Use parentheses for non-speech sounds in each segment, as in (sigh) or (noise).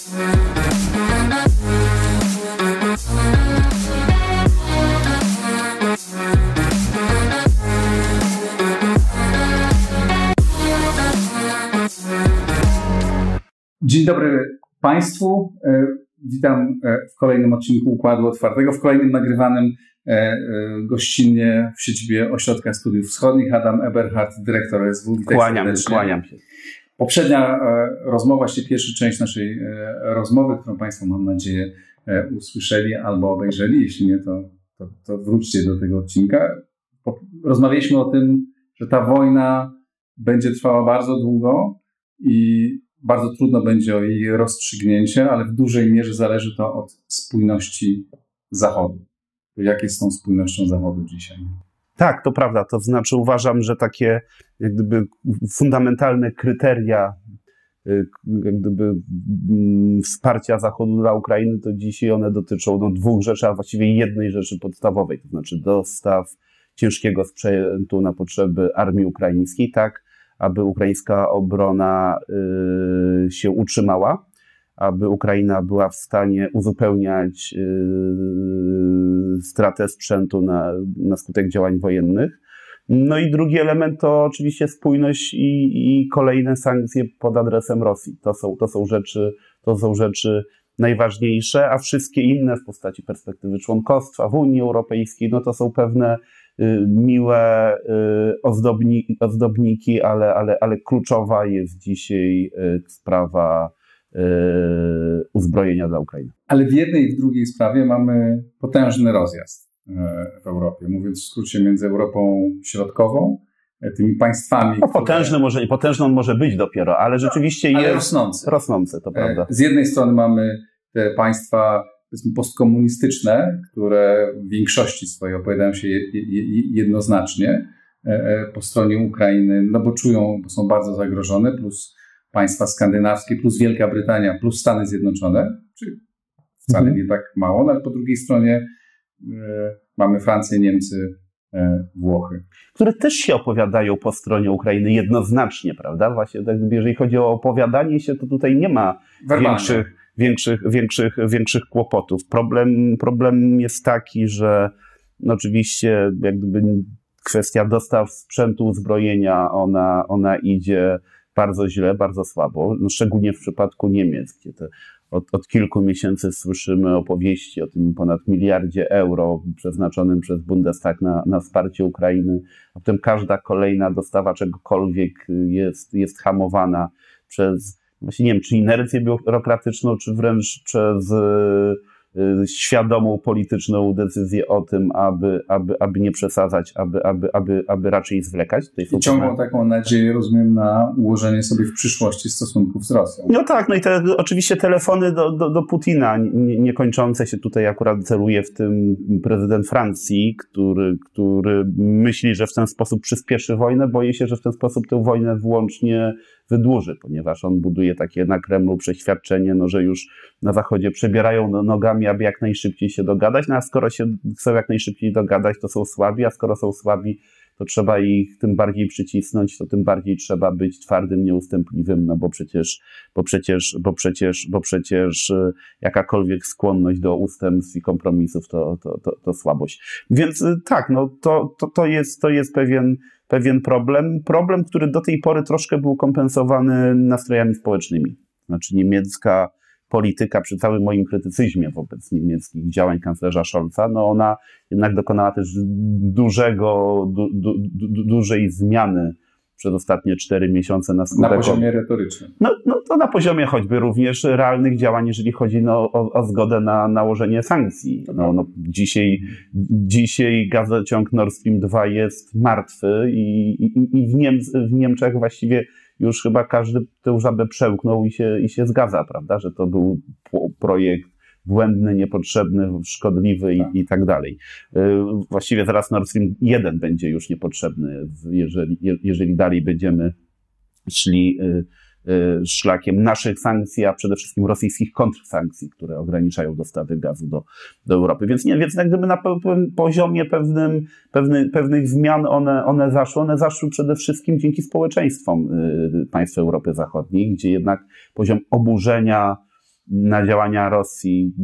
Dzień dobry Państwu. E, witam e, w kolejnym odcinku Układu Otwartego, w kolejnym nagrywanym e, gościnnie w siedzibie Ośrodka Studiów Wschodnich. Adam Eberhardt, dyrektor SW. Witaj kłaniam, serdecznie. kłaniam się. Poprzednia rozmowa, właściwie pierwsza część naszej rozmowy, którą Państwo mam nadzieję usłyszeli albo obejrzeli. Jeśli nie, to, to, to wróćcie do tego odcinka. Rozmawialiśmy o tym, że ta wojna będzie trwała bardzo długo i bardzo trudno będzie o jej rozstrzygnięcie, ale w dużej mierze zależy to od spójności Zachodu. Jak jest tą spójnością Zachodu dzisiaj? Tak, to prawda. To znaczy uważam, że takie jak gdyby fundamentalne kryteria y, jak gdyby mm, wsparcia Zachodu dla Ukrainy, to dzisiaj one dotyczą no, dwóch rzeczy, a właściwie jednej rzeczy podstawowej, to znaczy dostaw ciężkiego sprzętu na potrzeby armii ukraińskiej, tak, aby ukraińska obrona y, się utrzymała, aby Ukraina była w stanie uzupełniać y, stratę sprzętu na, na skutek działań wojennych. No i drugi element to oczywiście spójność i, i kolejne sankcje pod adresem Rosji. To są, to są rzeczy, to są rzeczy najważniejsze, a wszystkie inne w postaci perspektywy członkostwa w Unii Europejskiej, no to są pewne Y, miłe y, ozdobni, ozdobniki, ale, ale, ale kluczowa jest dzisiaj y, sprawa uzbrojenia dla Ukrainy. Ale w jednej i w drugiej sprawie mamy potężny rozjazd w Europie. Mówiąc w skrócie między Europą Środkową, tymi państwami. No, potężny które... może, potężny on może być dopiero, ale rzeczywiście ale jest rosnący. rosnący, to prawda. Z jednej strony mamy te państwa powiedzmy postkomunistyczne, które w większości swojej opowiadają się jednoznacznie e, e, po stronie Ukrainy, no bo czują, bo są bardzo zagrożone, plus państwa skandynawskie, plus Wielka Brytania, plus Stany Zjednoczone, czyli wcale mhm. nie tak mało, no ale po drugiej stronie e, mamy Francję, Niemcy, Włochy. Które też się opowiadają po stronie Ukrainy jednoznacznie, prawda? Właśnie, tak, jeżeli chodzi o opowiadanie się, to tutaj nie ma Werbalnie. większych większych, większych, większych kłopotów. Problem, problem jest taki, że no oczywiście jak gdyby kwestia dostaw sprzętu, uzbrojenia, ona, ona idzie bardzo źle, bardzo słabo, no szczególnie w przypadku Niemiec, gdzie te od, od, kilku miesięcy słyszymy opowieści o tym ponad miliardzie euro przeznaczonym przez Bundestag na, na wsparcie Ukrainy, a potem każda kolejna dostawa czegokolwiek jest, jest hamowana przez właśnie nie wiem, czy inercję biurokratyczną, czy wręcz przez Y, świadomą polityczną decyzję o tym, aby, aby, aby nie przesadzać, aby, aby, aby, aby raczej zwlekać. I ciągną taką nadzieję, rozumiem, na ułożenie sobie w przyszłości stosunków z Rosją. No tak, no i te, oczywiście telefony do, do, do Putina, niekończące się tutaj akurat celuje w tym prezydent Francji, który, który myśli, że w ten sposób przyspieszy wojnę, boję się, że w ten sposób tę wojnę wyłącznie wydłuży, ponieważ on buduje takie na Kremlu przeświadczenie, no, że już na Zachodzie przebierają no, nogami aby jak najszybciej się dogadać, no a skoro się chcą jak najszybciej dogadać, to są słabi, a skoro są słabi, to trzeba ich tym bardziej przycisnąć, to tym bardziej trzeba być twardym, nieustępliwym, no bo przecież, bo przecież, bo przecież, bo przecież e, jakakolwiek skłonność do ustępstw i kompromisów to, to, to, to słabość. Więc e, tak, no to, to, to jest, to jest pewien, pewien problem. Problem, który do tej pory troszkę był kompensowany nastrojami społecznymi. Znaczy niemiecka polityka, przy całym moim krytycyzmie wobec niemieckich działań kanclerza Scholza, no ona jednak dokonała też dużego, du, du, du, dużej zmiany przez ostatnie cztery miesiące na skutek... Na poziomie retorycznym. No, no to na poziomie choćby również realnych działań, jeżeli chodzi no, o, o zgodę na nałożenie sankcji. No, no, dzisiaj, dzisiaj gazociąg Nord Stream 2 jest martwy i, i, i w, Niemc, w Niemczech właściwie już chyba każdy tę żabę przełknął i się, i się zgadza, prawda, że to był projekt błędny, niepotrzebny, szkodliwy i, tak. i tak dalej. Y, właściwie zaraz Nord Stream 1 będzie już niepotrzebny, jeżeli, jeżeli dalej będziemy szli y, szlakiem naszych sankcji, a przede wszystkim rosyjskich kontrsankcji, które ograniczają dostawy gazu do, do Europy. Więc nie, więc jak gdyby na poziomie pewnym, pewny, pewnych zmian one, one zaszły. One zaszły przede wszystkim dzięki społeczeństwom y, państw Europy Zachodniej, gdzie jednak poziom oburzenia na działania Rosji,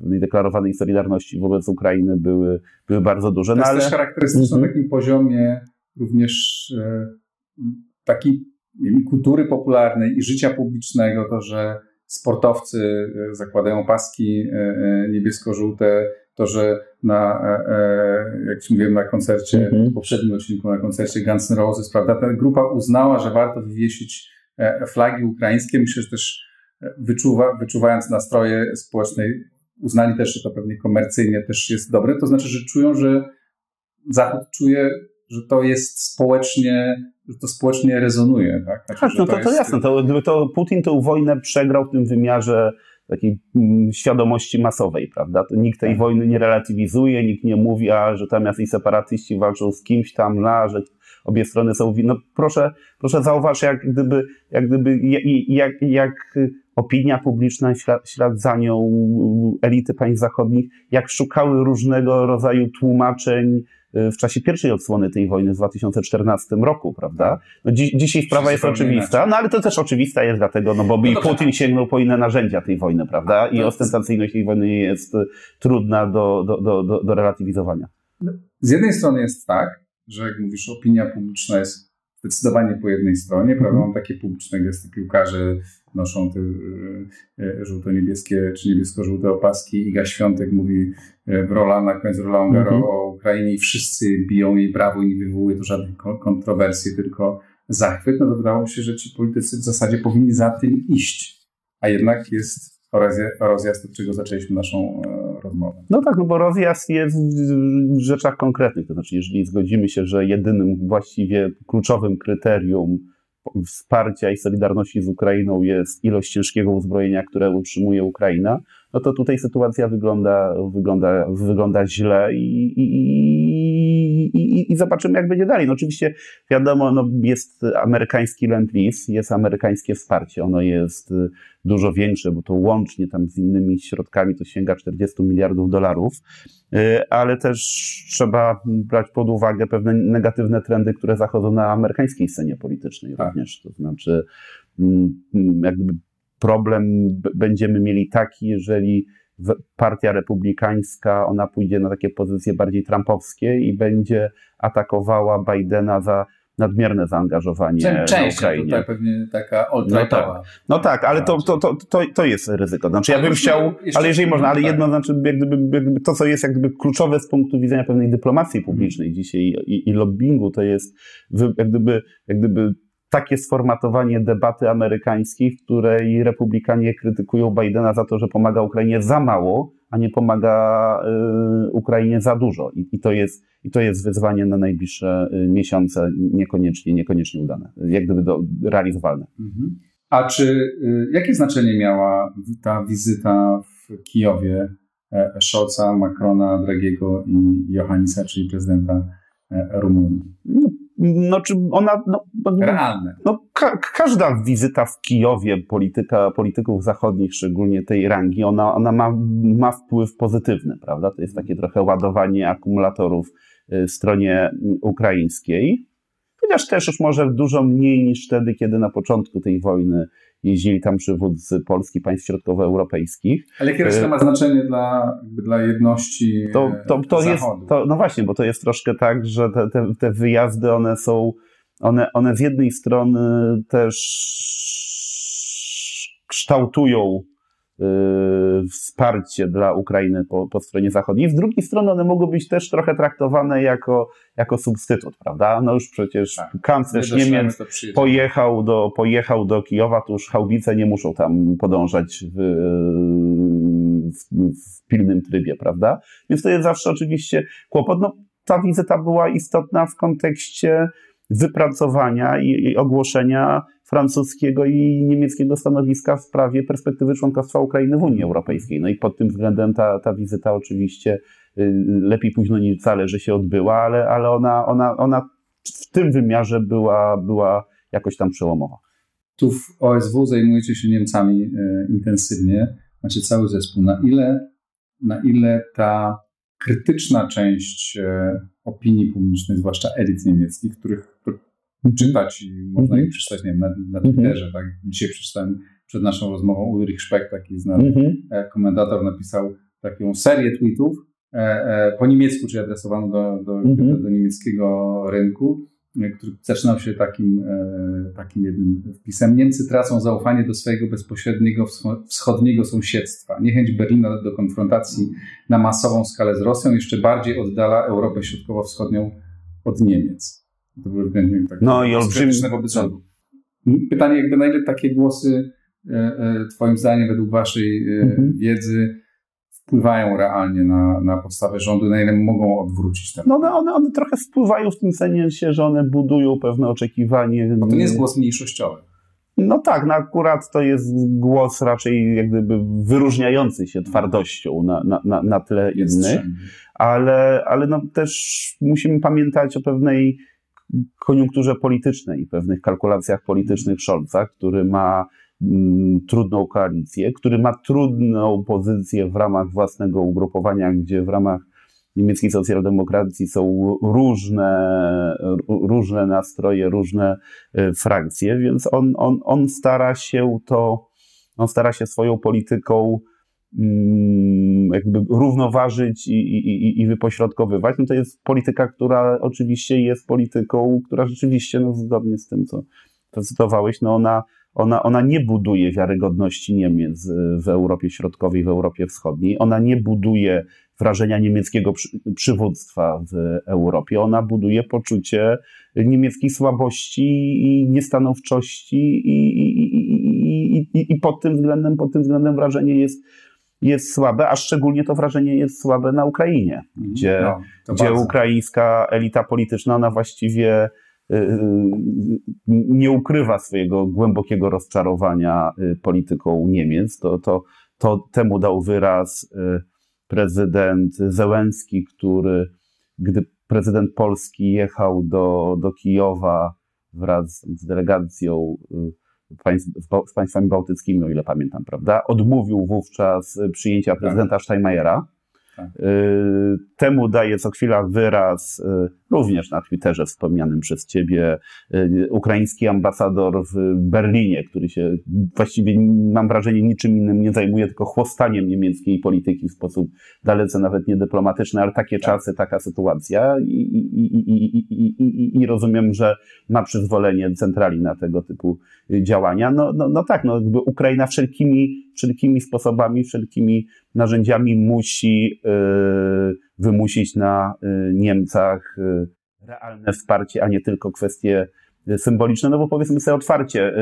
pewnej deklarowanej solidarności wobec Ukrainy były, były bardzo duże. No, to jest ale... też charakterystyczne na takim poziomie również e, takiej kultury popularnej i życia publicznego, to, że sportowcy e, zakładają paski e, niebiesko-żółte, to, że na, jak ci mówiłem, na koncercie, mm-hmm. w poprzednim odcinku, na koncercie Guns N' Roses, prawda, ta grupa uznała, że warto wywiesić flagi ukraińskie. Myślę, że też wyczuwa, wyczuwając nastroje społeczne, uznali też, że to pewnie komercyjnie też jest dobre, to znaczy, że czują, że Zachód czuje, że to jest społecznie, że to społecznie rezonuje. Tak, znaczy, tak no to, to, to jasne. To, gdyby to Putin tę wojnę przegrał w tym wymiarze takiej mm, świadomości masowej, prawda? To nikt tej tak. wojny nie relatywizuje, nikt nie mówi, a, że tam jacyś separatyści walczą z kimś tam, a, że obie strony są winne. No proszę, proszę zauważ, jak gdyby, jak gdyby, jak, jak opinia publiczna, ślad, ślad za nią elity państw zachodnich, jak szukały różnego rodzaju tłumaczeń w czasie pierwszej odsłony tej wojny w 2014 roku, prawda? No dzi dzisiaj sprawa jest oczywista, no ale to też oczywista jest dlatego, no bo no Putin tak. sięgnął po inne narzędzia tej wojny, prawda? I ostentacyjność tej wojny jest trudna do, do, do, do, do relatywizowania. Z jednej strony jest tak, że jak mówisz, opinia publiczna jest zdecydowanie po jednej stronie, prawda? Mhm. Mam takie publiczne gesty piłkarze noszą te e, e, żółto-niebieskie czy niebiesko-żółte opaski. Iga Świątek mówi e, w Roland, na koniec Roland mhm. o Ukrainie i wszyscy biją jej brawo i nie wywołuje to żadnych kontrowersji, tylko zachwyt. No to wydawało mi się, że ci politycy w zasadzie powinni za tym iść. A jednak jest rozjazd, od czego zaczęliśmy naszą rozmowę. No tak, no bo rozjazd jest w rzeczach konkretnych. To znaczy, jeżeli zgodzimy się, że jedynym właściwie kluczowym kryterium wsparcia i solidarności z Ukrainą jest ilość ciężkiego uzbrojenia, które utrzymuje Ukraina, no to tutaj sytuacja wygląda, wygląda, wygląda źle i, i, i, i, zobaczymy, jak będzie dalej. No oczywiście wiadomo, no jest amerykański Land Lease, jest amerykańskie wsparcie, ono jest dużo większe, bo to łącznie tam z innymi środkami to sięga 40 miliardów dolarów, y, ale też trzeba brać pod uwagę pewne negatywne trendy, które zachodzą na amerykańskiej scenie politycznej tak. również. To znaczy, mm, jak gdyby problem będziemy mieli taki, jeżeli partia republikańska, ona pójdzie na takie pozycje bardziej trumpowskie i będzie atakowała Bidena za nadmierne zaangażowanie Część na Ukrainie. tutaj pewnie taka no tak, no tak, ale to, to, to, to, to jest ryzyko. Znaczy ja bym chciał, ale jeżeli można, ale jedno znaczy jak gdyby, jak gdyby to, co jest jak gdyby kluczowe z punktu widzenia pewnej dyplomacji publicznej dzisiaj i, i lobbingu, to jest jak gdyby, jak gdyby takie sformatowanie debaty amerykańskiej, w której republikanie krytykują Bidena za to, że pomaga Ukrainie za mało, a nie pomaga y, Ukrainie za dużo. I, I, to jest, I to jest wyzwanie na najbliższe y, miesiące, niekoniecznie, niekoniecznie udane, jak gdyby do, realizowalne. Mhm. A czy y, jakie znaczenie miała ta wizyta w Kijowie e, Scholza, Macrona, Dragiego i Johannisa, czyli prezydenta e, Rumunii? No, no, czy ona. No, no, Realne. No, ka każda wizyta w Kijowie polityka, polityków zachodnich, szczególnie tej rangi, ona, ona ma, ma wpływ pozytywny, prawda? To jest takie trochę ładowanie akumulatorów y, w stronie ukraińskiej. Chociaż też już może dużo mniej niż wtedy, kiedy na początku tej wojny jeździli tam przywódcy Polski, państw środkowoeuropejskich. Ale jakie to ma y, znaczenie dla, dla jedności to, to, to jest, to, No właśnie, bo to jest troszkę tak, że te, te, te wyjazdy, one są, one, one z jednej strony też kształtują wsparcie dla Ukrainy po, po stronie zachodniej. Z drugiej strony one mogą być też trochę traktowane jako, jako substytut, prawda? No już przecież tak. kanclerz Niemiec pojechał do, pojechał do Kijowa, to już haubice nie muszą tam podążać w, w, w pilnym trybie, prawda? Więc to jest zawsze oczywiście kłopot. No, ta wizyta była istotna w kontekście wypracowania i, ogłoszenia francuskiego i niemieckiego stanowiska w sprawie perspektywy członkostwa Ukrainy w Unii Europejskiej. No i pod tym względem ta, ta wizyta oczywiście y, lepiej późno niż wcale, że się odbyła, ale, ale ona, ona, ona w tym wymiarze była, była jakoś tam przełomowa. Tu w OSW zajmujecie się Niemcami y, intensywnie, macie cały zespół. Na ile, na ile ta krytyczna część y, opinii publicznej, zwłaszcza elit niemieckich, których czytać i można je przeczytać, nie wiem, na, na Twitterze, tak? Dzisiaj przeczytałem przed naszą rozmową Ulrich Speck, taki znany mhm. komentator, napisał taką serię tweetów po niemiecku, czyli adresowano do, do, mhm. do, do niemieckiego rynku, który zaczynał się takim, takim jednym wpisem. Niemcy tracą zaufanie do swojego bezpośredniego wschodniego sąsiedztwa. Niechęć Berlina do konfrontacji na masową skalę z Rosją jeszcze bardziej oddala Europę Środkowo-Wschodnią od Niemiec. To były względnie tak no, i olbrzymie wobec rządu. Pytanie, jakby na ile takie głosy, e, e, Twoim zdaniem, według Waszej e, mhm. wiedzy, wpływają realnie na, na postawę rządu, na ile mogą odwrócić ten. No one, one trochę wpływają w tym sensie, że one budują pewne oczekiwanie. Bo to nie jest głos mniejszościowy. No tak, no akurat to jest głos raczej jak gdyby wyróżniający się twardością na, na, na, na tle jest innych, ale, ale no też musimy pamiętać o pewnej koniunkturze politycznej i pewnych kalkulacjach politycznych Scholza, który ma trudną koalicję, który ma trudną pozycję w ramach własnego ugrupowania, gdzie w ramach niemieckiej socjaldemokracji są różne, różne nastroje, różne e, frakcje, więc on, on, on stara się to, on stara się swoją polityką mm, jakby równoważyć i, i, i wypośrodkowywać. No to jest polityka, która oczywiście jest polityką, która rzeczywiście, no zgodnie z tym, co cytowałeś, no ona, ona, ona nie buduje wiarygodności Niemiec w Europie Środkowej, w Europie Wschodniej. Ona nie buduje wrażenia niemieckiego przy, przywództwa w Europie. Ona buduje poczucie niemieckiej słabości i niestanowczości i, i, i, i pod tym względem, pod tym względem wrażenie jest, jest słabe, a szczególnie to wrażenie jest słabe na Ukrainie, mhm. gdzie, no, gdzie ukraińska elita polityczna, ona właściwie y, y, nie ukrywa swojego głębokiego rozczarowania y, polityką Niemiec. To, to, to temu dał wyraz prezydent Zełenski, który, gdy prezydent Polski jechał do, do Kijowa wraz z delegacją y, z państwami bałtyckimi, o ile pamiętam, prawda, odmówił wówczas przyjęcia prezydenta Steinmeiera tak. Y, temu daje co chwila wyraz y, również na Twitterze wspomnianym przez ciebie y, ukraiński ambasador w Berlinie, który się właściwie, mam wrażenie, niczym innym nie zajmuje, tylko chłostaniem niemieckiej polityki w sposób dalece nawet niedyplomatyczny, ale takie tak. czasy, taka sytuacja i, i, i, i, rozumiem, że ma przyzwolenie centrali na tego typu działania. No, no, no tak, no, jakby Ukraina wszelkimi, wszelkimi sposobami, wszelkimi narzędziami musi yy, wymusić na y, Niemcach y, realne wsparcie, a nie tylko kwestie symboliczne, no bo powiedzmy sobie otwarcie,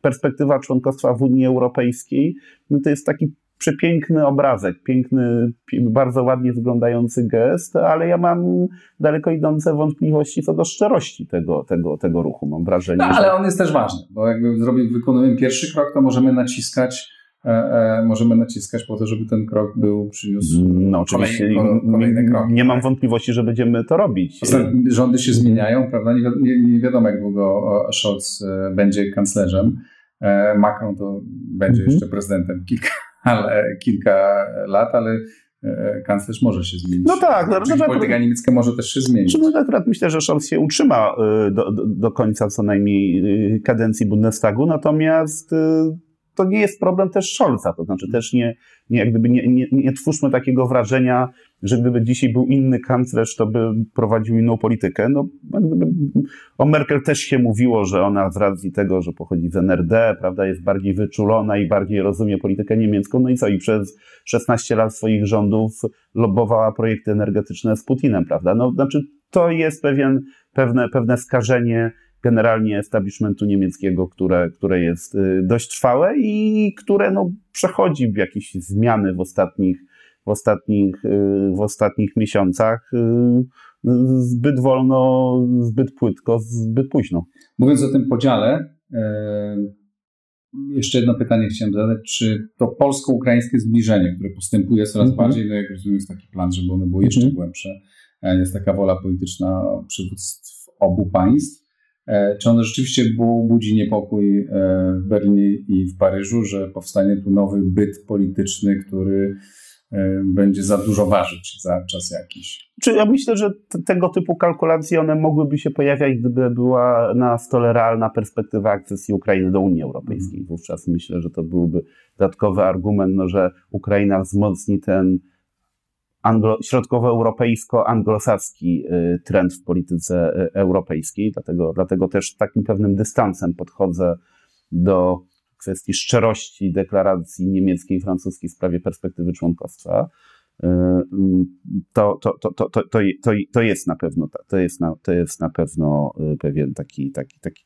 perspektywa członkostwa w Unii Europejskiej no to jest taki przepiękny obrazek, piękny, bardzo ładnie wyglądający gest, ale ja mam daleko idące wątpliwości co do szczerości tego, tego, tego ruchu, mam wrażenie. No, ale że... on jest też ważny, bo jakby zrobił, wykonujemy pierwszy krok, to możemy naciskać E, e, możemy naciskać po to, żeby ten krok był, przyniósł no, oczywiście kolejny, kolejny krok. Nie mam wątpliwości, że będziemy to robić. Rządy się zmieniają, prawda? Nie, nie, nie wiadomo, jak długo Scholz e, będzie kanclerzem. Macron to będzie mhm. jeszcze prezydentem kilka, (laughs) ale, kilka lat, ale kanclerz może się zmienić. No tak. No, Czyli polityka niemiecka może też się zmienić. No, akurat myślę, że Scholz się utrzyma do, do, do końca co najmniej kadencji Bundestagu, natomiast to nie jest problem też Scholza, to znaczy też nie, nie, jak gdyby nie, nie, nie twórzmy takiego wrażenia, że gdyby dzisiaj był inny kanclerz, to by prowadził inną politykę. No, o Merkel też się mówiło, że ona z racji tego, że pochodzi z NRD, prawda, jest bardziej wyczulona i bardziej rozumie politykę niemiecką. No i co? I przez 16 lat swoich rządów lobbowała projekty energetyczne z Putinem, prawda? No, znaczy, to jest pewien, pewne, pewne skażenie generalnie establishmentu niemieckiego, które, które jest y, dość trwałe i które no, przechodzi w jakieś zmiany w ostatnich, w ostatnich, y, w ostatnich miesiącach y, zbyt wolno, zbyt płytko, zbyt późno. Mówiąc o tym podziale, jeszcze jedno pytanie chciałem zadać. Czy to polsko-ukraińskie zbliżenie, które postępuje coraz mm -hmm. bardziej, no jak rozumiem, jest taki plan, żeby ono było jeszcze mm -hmm. głębsze, jest taka wola polityczna przywództw obu państw, czy ono rzeczywiście budzi niepokój e, w Berlinie i w Paryżu, że powstanie tu nowy byt polityczny, który będzie za dużo ważyć za czas jakiś. Czy ja myślę, że tego typu kalkulacje one mogłyby się pojawiać, gdyby była na stole realna perspektywa akcesji Ukrainy do Unii Europejskiej. Mhm. Wówczas myślę, że to byłby dodatkowy argument, no, że Ukraina wzmocni ten anglo, środkowoeuropejsko-anglosaski y, trend w polityce y, europejskiej. Dlatego, dlatego też takim pewnym dystansem podchodzę do kwestii szczerości deklaracji niemieckiej i francuskiej w sprawie perspektywy członkostwa. To, to, to, to, to, to, to jest na pewno, to jest na, to jest na pewno pewien taki, taki, taki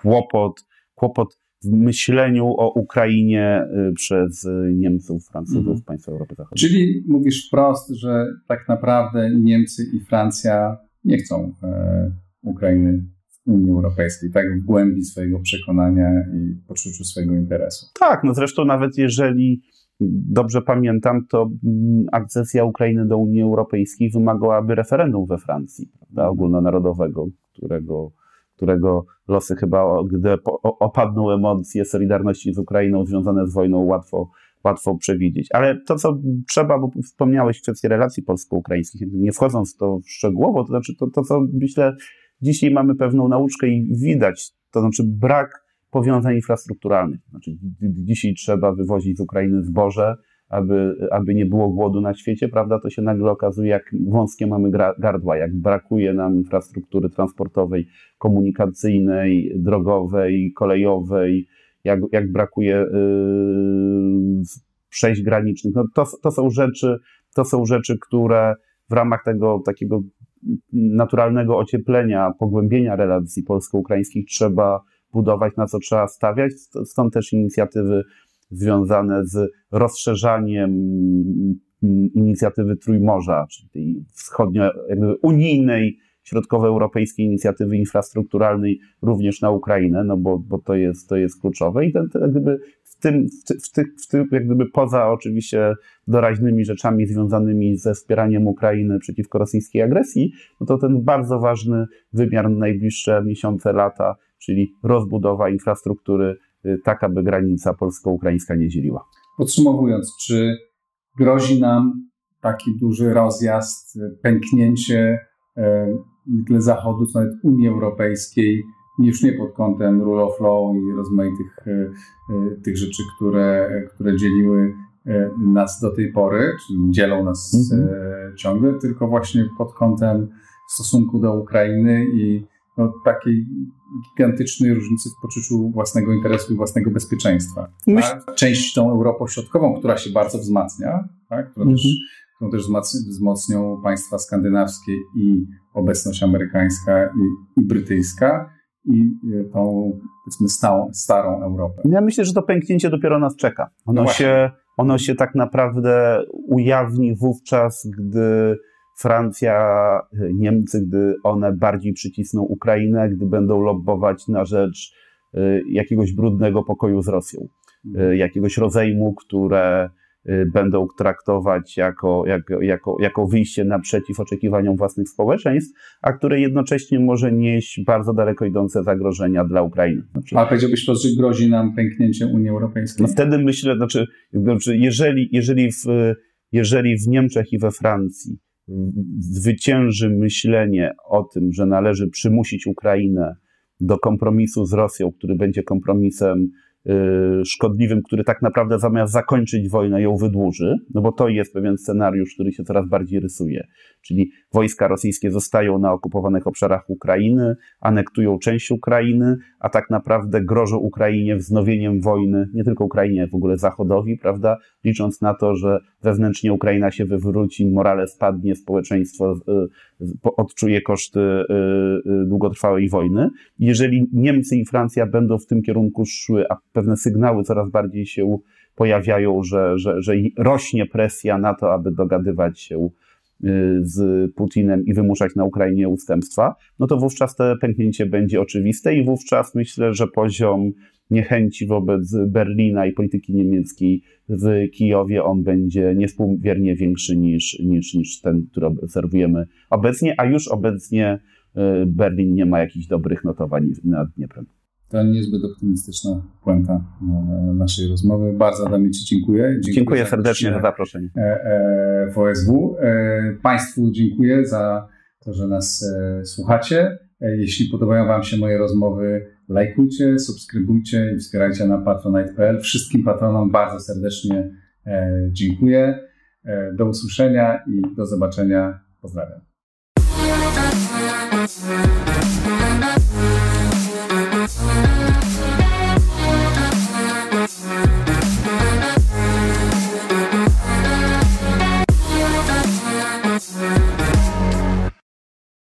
kłopot, kłopot w myśleniu o Ukrainie przez Niemców, Francuzów, mhm. państw Europy Zachodniej. Czyli mówisz wprost, że tak naprawdę Niemcy i Francja nie chcą e, Ukrainy Unii Europejskiej, tak w głębi swojego przekonania i poczuciu swojego interesu. Tak, no zresztą nawet jeżeli dobrze pamiętam, to akcesja Ukrainy do Unii Europejskiej wymagałaby referendum we Francji, prawda, ogólnonarodowego, którego, którego losy chyba, gdy opadną emocje Solidarności z Ukrainą związane z wojną, łatwo, łatwo przewidzieć. Ale to, co trzeba, bo wspomniałeś kwestię relacji polsko-ukraińskich, nie wchodząc w to szczegółowo, to znaczy to, to co myślę, Dzisiaj mamy pewną nauczkę i widać, to znaczy brak powiązań infrastrukturalnych. Znaczy, dzisiaj trzeba wywozić z Ukrainy zboże, aby, aby nie było głodu na świecie, prawda? To się nagle okazuje, jak wąskie mamy gardła, jak brakuje nam infrastruktury transportowej, komunikacyjnej, drogowej, kolejowej, jak, jak brakuje yy, przejść granicznych. No to, to są rzeczy, to są rzeczy, które w ramach tego takiego naturalnego ocieplenia, pogłębienia relacji polsko-ukraińskich trzeba budować, na co trzeba stawiać. Stąd też inicjatywy związane z rozszerzaniem inicjatywy Trójmorza, czyli tej wschodnio, jakby unijnej, środkowoeuropejskiej inicjatywy infrastrukturalnej również na Ukrainę, no bo, bo to, jest, to jest kluczowe. I ten, ten jakby tym, w, tych, w tym, jak gdyby poza oczywiście doraźnymi rzeczami związanymi ze wspieraniem Ukrainy przeciwko rosyjskiej agresji, no to ten bardzo ważny wymiar na najbliższe miesiące, lata, czyli rozbudowa infrastruktury, tak aby granica polsko-ukraińska nie dzieliła. Podsumowując, czy grozi nam taki duży rozjazd, pęknięcie y, w tle Zachodu, czy nawet Unii Europejskiej, już nie pod kątem rule of law i rozmaitych e, e, tych rzeczy, które, które dzieliły e, nas do tej pory, czyli dzielą nas mhm. ciągle, tylko właśnie pod kątem stosunku do Ukrainy i no, takiej gigantycznej różnicy w poczuciu własnego interesu i własnego bezpieczeństwa. Myśl... Część tą Europą Środkową, która się bardzo wzmacnia, tak? która mhm. też, którą też wzmocnią państwa skandynawskie i obecność amerykańska i, i brytyjska, i e, tą, powiedzmy, stałą, starą Europę. Ja myślę, że to pęknięcie dopiero nas czeka. Ono, no się, ono się tak naprawdę ujawni wówczas, gdy Francja, Niemcy, gdy one bardziej przycisną Ukrainę, gdy będą lobbować na rzecz e, jakiegoś brudnego pokoju z Rosją, e, mhm. jakiegoś rozejmu, które Y, będą traktować jako, jako, jako, jako wyjście naprzeciw oczekiwaniom własnych społeczeństw, a które jednocześnie może nieść bardzo daleko idące zagrożenia dla Ukrainy. Znaczy, a powiedziałbyś to, że grozi nam pęknięcie Unii Europejskiej? No wtedy myślę, znaczy, znaczy jeżeli, jeżeli, w, jeżeli w Niemczech i we Francji zwycięży myślenie o tym, że należy przymusić Ukrainę do kompromisu z Rosją, który będzie kompromisem Y, szkodliwym, który tak naprawdę zamiast zakończyć wojnę ją wydłuży, no bo to jest pewien scenariusz, który się coraz bardziej rysuje. Czyli wojska rosyjskie zostają na okupowanych obszarach Ukrainy, anektują część Ukrainy, a tak naprawdę grożą Ukrainie wznowieniem wojny, nie tylko Ukrainie, w ogóle Zachodowi, prawda? Licząc na to, że wewnętrznie Ukraina się wywróci, morale spadnie, społeczeństwo y, odczuje koszty y, długotrwałej wojny. Jeżeli Niemcy i Francja będą w tym kierunku szły, a pewne sygnały coraz bardziej się pojawiają, że, że, że rośnie presja na to, aby dogadywać się y, z Putinem i wymuszać na Ukrainie ustępstwa, no to wówczas to pęknięcie będzie oczywiste i wówczas myślę, że poziom niechęci wobec Berlina i polityki niemieckiej w Kijowie, on będzie niespółmiernie większy niż, niż, niż ten, który obserwujemy obecnie, a już obecnie y, Berlin nie ma jakichś dobrych notowań nad Dnieprem. To niezbyt optymistyczna puenta e, naszej rozmowy. Bardzo Adamie Ci dziękuję. Dziękuję, dziękuję serdecznie za zaproszenie. W OSW. Państwu dziękuję za to, że nas słuchacie. Jeśli podobają Wam się moje rozmowy, lajkujcie, subskrybujcie i wspierajcie na patronite.pl. Wszystkim patronom bardzo serdecznie dziękuję. Do usłyszenia i do zobaczenia. Pozdrawiam.